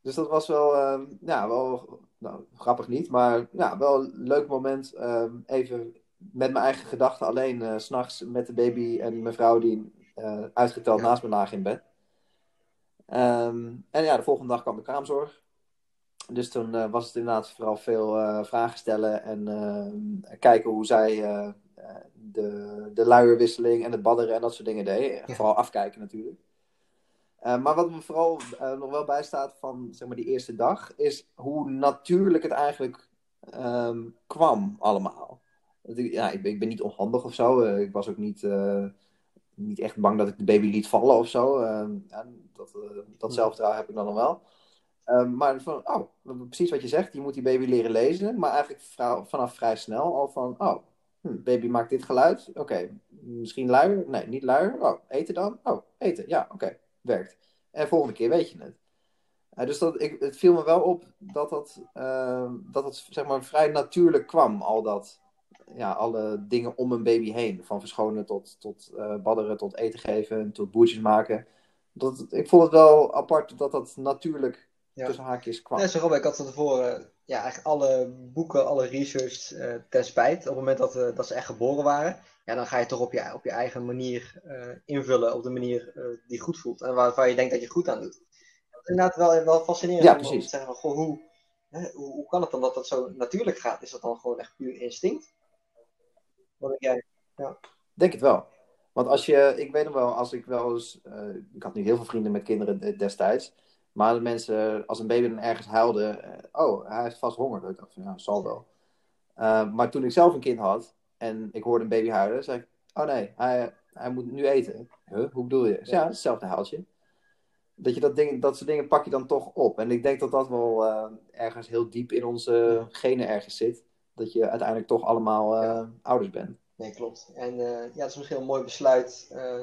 Dus dat was wel, uh, ja, wel nou, grappig niet, maar ja, wel een leuk moment. Uh, even met mijn eigen gedachten alleen, uh, s'nachts met de baby en mijn vrouw die uitgeteld naast me lagen in bed. Um, en ja, de volgende dag kwam de kraamzorg. Dus toen uh, was het inderdaad vooral veel vragen stellen en kijken hoe zij de, de luierwisseling en het badderen en dat soort dingen deed. Vooral afkijken natuurlijk. Maar wat me vooral nog wel bijstaat van zeg maar, die eerste dag, is hoe natuurlijk het eigenlijk um, kwam allemaal. Ja, ik ben, ik ben niet onhandig of zo. ik was ook niet, niet echt bang dat ik de baby liet vallen of zo. Ehm, ja, dat, dat zelfvertrouwen heb ik dan nog wel. Um, maar van, oh, precies wat je zegt, je moet die baby leren lezen. Maar eigenlijk vanaf vrij snel al van, oh, hm, baby maakt dit geluid. Oké, misschien luier? Nee, niet luier. Oh, eten dan? Oh, eten. Ja, oké, werkt. En volgende keer weet je het. Uh, dus dat, ik, het viel me wel op dat dat, uh, dat het zeg maar, vrij natuurlijk kwam, al dat, ja, alle dingen om een baby heen. Van verschonen tot, tot uh, badderen, tot eten geven, tot boertjes maken. Dat, ik vond het wel apart dat dat natuurlijk ja. tussen haakjes kwam. Zo Rob, ik had van tevoren ja, eigenlijk alle boeken, alle research uh, ten spijt. Op het moment dat, dat ze echt geboren waren. Ja, dan ga je toch op je, op je eigen manier uh, invullen. Op de manier die goed voelt. En waar, waar je denkt dat je goed aan doet. Dat is inderdaad wel, wel fascinerend. Ja, precies. Om te zeggen, goh, hoe, hè, hoe, hoe, kan het dan dat dat zo natuurlijk gaat? Is dat dan gewoon echt puur instinct? Wat denk jij? Ja. Denk het wel. Want als je, ik weet nog wel, als ik wel eens, ik had nu heel veel vrienden met kinderen destijds. Maar de mensen, als een baby dan ergens huilde, uh, oh, hij heeft vast honger. Ik dacht van, ja, zal wel. Uh, maar toen ik zelf een kind had en ik hoorde een baby huilen, zei ik, oh nee, hij, hij moet nu eten. Huh? Hoe bedoel je? Ja, hetzelfde huiltje. Dat, je dat, ding, dat soort dingen pak je dan toch op. En ik denk dat dat wel uh, ergens heel diep in onze genen ergens zit. Dat je uiteindelijk toch allemaal ja. ouders bent. Nee, klopt. En uh, ja, dat is misschien een mooi besluit uh,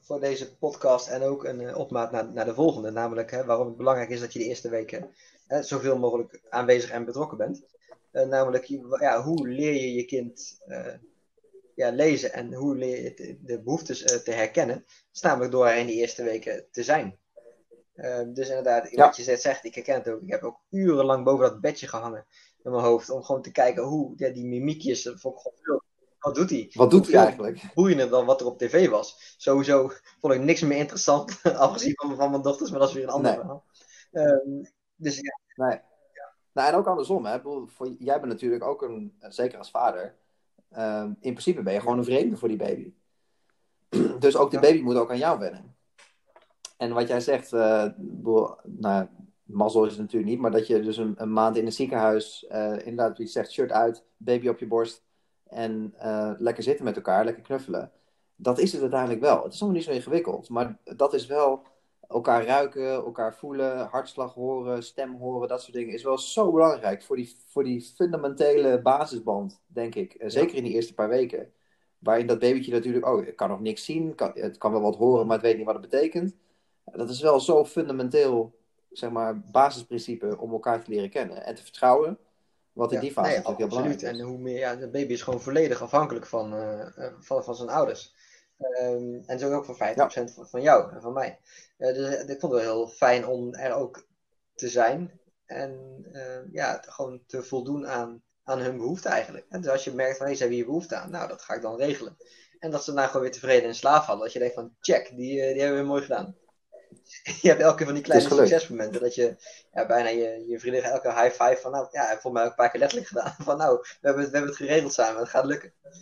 voor deze podcast en ook een uh, opmaat naar, naar de volgende. Namelijk hè, waarom het belangrijk is dat je de eerste weken zoveel mogelijk aanwezig en betrokken bent. Namelijk, ja, hoe leer je je kind ja, lezen en hoe leer je de, behoeftes te herkennen? Dat is namelijk door er in die eerste weken te zijn. dus inderdaad, wat je zegt, ik herken het ook. Ik heb ook urenlang boven dat bedje gehangen in mijn hoofd om gewoon te kijken hoe ja, die mimiekjes, dat vond ik gewoon veel wat doet hij? Wat doet hij eigenlijk? Boeiender dan wat er op tv was. Sowieso vond ik niks meer interessant, [laughs] afgezien van, van mijn dochters, maar dat is weer een ander verhaal. Um, dus ja. Nee. Nou, en ook andersom, hè. Voor, jij bent natuurlijk ook een, zeker als vader, um, in principe ben je gewoon een vreemde voor die baby. [clears throat] dus ook de baby moet ook aan jou wennen. En wat jij zegt, uh, nou, mazzel is het natuurlijk niet, maar dat je dus een, een maand in een ziekenhuis, uh, inderdaad, wie zegt, shirt uit, baby op je borst, en uh, lekker zitten met elkaar, lekker knuffelen. Dat is het uiteindelijk wel. Het is allemaal niet zo ingewikkeld, maar dat is wel elkaar ruiken, elkaar voelen, hartslag horen, stem horen, dat soort dingen is wel zo belangrijk voor die, voor die fundamentele basisband, denk ik. Uh, zeker in die eerste paar weken. Waarin dat babytje natuurlijk, oh, het kan nog niks zien, kan, het kan wel wat horen, maar het weet niet wat het betekent. Dat is wel zo fundamenteel zeg maar, basisprincipe om elkaar te leren kennen en te vertrouwen. Wat in Ja, die fase nee, natuurlijk heel belangrijk is. En hoe meer, ja, de baby is gewoon volledig afhankelijk van, eh, eh, van, van zijn ouders. Ehm, en zo ook van 50% van, van jou en van mij. Eh, dus ik vond het wel heel fijn om er ook te zijn. En eh, ja, gewoon te voldoen aan, aan hun behoeften eigenlijk. En dus als je merkt van, hé, ze hebben hier behoefte aan, nou, dat ga ik dan regelen. En dat ze daarna gewoon weer tevreden in slaap vallen. Dat je denkt van, check, die, eh, die hebben we mooi gedaan. [laughs] Je hebt elke keer van die kleine succesmomenten. Dat je ja, bijna je, je vriendin elke high five van, nou, ja, voor mij ook een paar keer letterlijk gedaan. [laughs] Van, nou, we hebben, het- we hebben het geregeld samen, het gaat lukken. Dat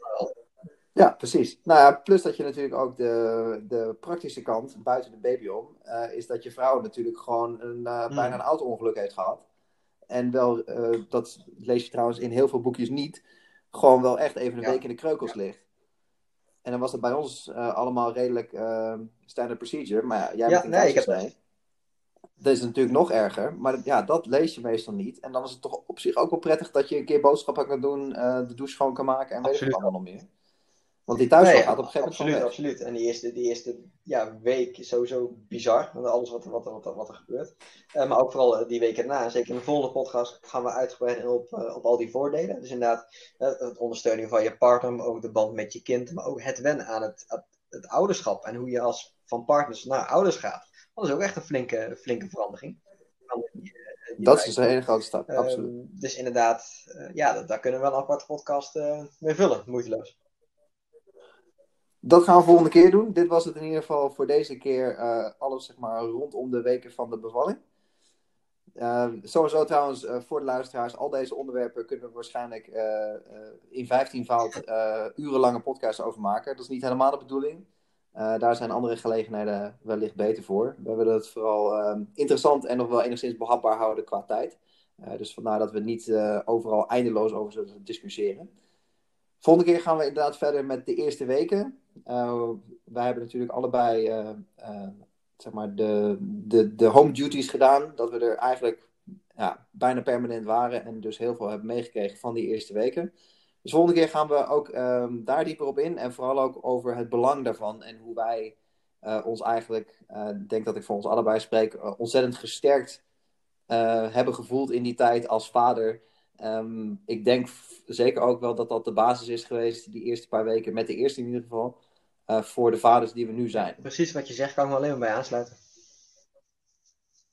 is wel Ja, precies. Nou ja, plus dat je natuurlijk ook de, de praktische kant, buiten de baby om, eh, is dat je vrouw natuurlijk gewoon een, eh, Hmm. bijna een auto-ongeluk heeft gehad. En wel, eh, dat lees je trouwens in heel veel boekjes niet, gewoon wel echt even een Ja. week in de kreukels ligt. En dan was het bij ons allemaal redelijk eh, standard procedure. Maar ja, jij Ja, bent nee, ik heb keizersnee. Dat is natuurlijk nog erger, maar ja, dat lees je meestal niet. En dan is het toch op zich ook wel prettig dat je een keer boodschappen kan doen, de douche schoon kan maken en weet ik Absoluut. wat allemaal nog meer. Want die thuiszorg Nee, gaat op een gegeven moment absoluut, gewoon weg. absoluut. En die eerste, die eerste ja, week is sowieso bizar, met alles wat, wat, wat, wat er gebeurt. Eh, maar ook vooral eh, die week erna. Zeker in de volgende podcast gaan we uitgebreid in op, eh, op al die voordelen. Dus inderdaad, het ondersteuning van je partner, maar ook de band met je kind. Maar ook het wennen aan het, het, het ouderschap. En hoe je als van partners naar ouders gaat. Dat is ook echt een flinke, flinke verandering. Verandering die, die Dat is een hele grote stap, Ehm, absoluut. Dus inderdaad, ja, dat, daar kunnen we wel een aparte podcast mee vullen, moeiteloos. Dat gaan we volgende keer doen. Dit was het in ieder geval voor deze keer eh, alles zeg maar, rondom de weken van de bevalling. Eh, sowieso trouwens, eh, voor de luisteraars, al deze onderwerpen kunnen we waarschijnlijk eh, in 15 fout urenlange podcasts over maken. Dat is niet helemaal de bedoeling. Daar zijn andere gelegenheden wellicht beter voor. We willen het vooral eh, interessant en nog wel enigszins behapbaar houden qua tijd. Dus vandaar dat we niet overal eindeloos over zullen discussiëren. Volgende keer gaan we inderdaad verder met de eerste weken. Uh, wij hebben natuurlijk allebei uh, uh, zeg maar de, de, de home duties gedaan. Dat we er eigenlijk ja, bijna permanent waren en dus heel veel hebben meegekregen van die eerste weken. Dus volgende keer gaan we ook um, daar dieper op in en vooral ook over het belang daarvan en hoe wij ons eigenlijk, denk dat ik voor ons allebei spreek, ontzettend gesterkt hebben gevoeld in die tijd als vader. Um, ik denk zeker ook wel dat dat de basis is geweest, die eerste paar weken, met de eerste in ieder geval, uh, voor de vaders die we nu zijn. Precies wat je zegt, kan ik me alleen maar bij aansluiten.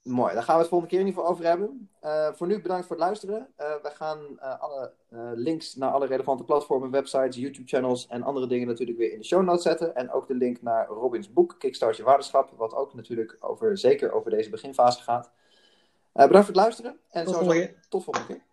Mooi, daar gaan we het volgende keer in ieder geval over hebben. Uh, voor nu bedankt voor het luisteren. Uh, we gaan alle links naar alle relevante platformen, websites, YouTube-channels en andere dingen natuurlijk weer in de show notes zetten. En ook de link naar Robins boek, Kickstart je wat ook natuurlijk over, zeker over deze beginfase gaat. Bedankt voor het luisteren. En tot zo volgende. Tot volgende keer.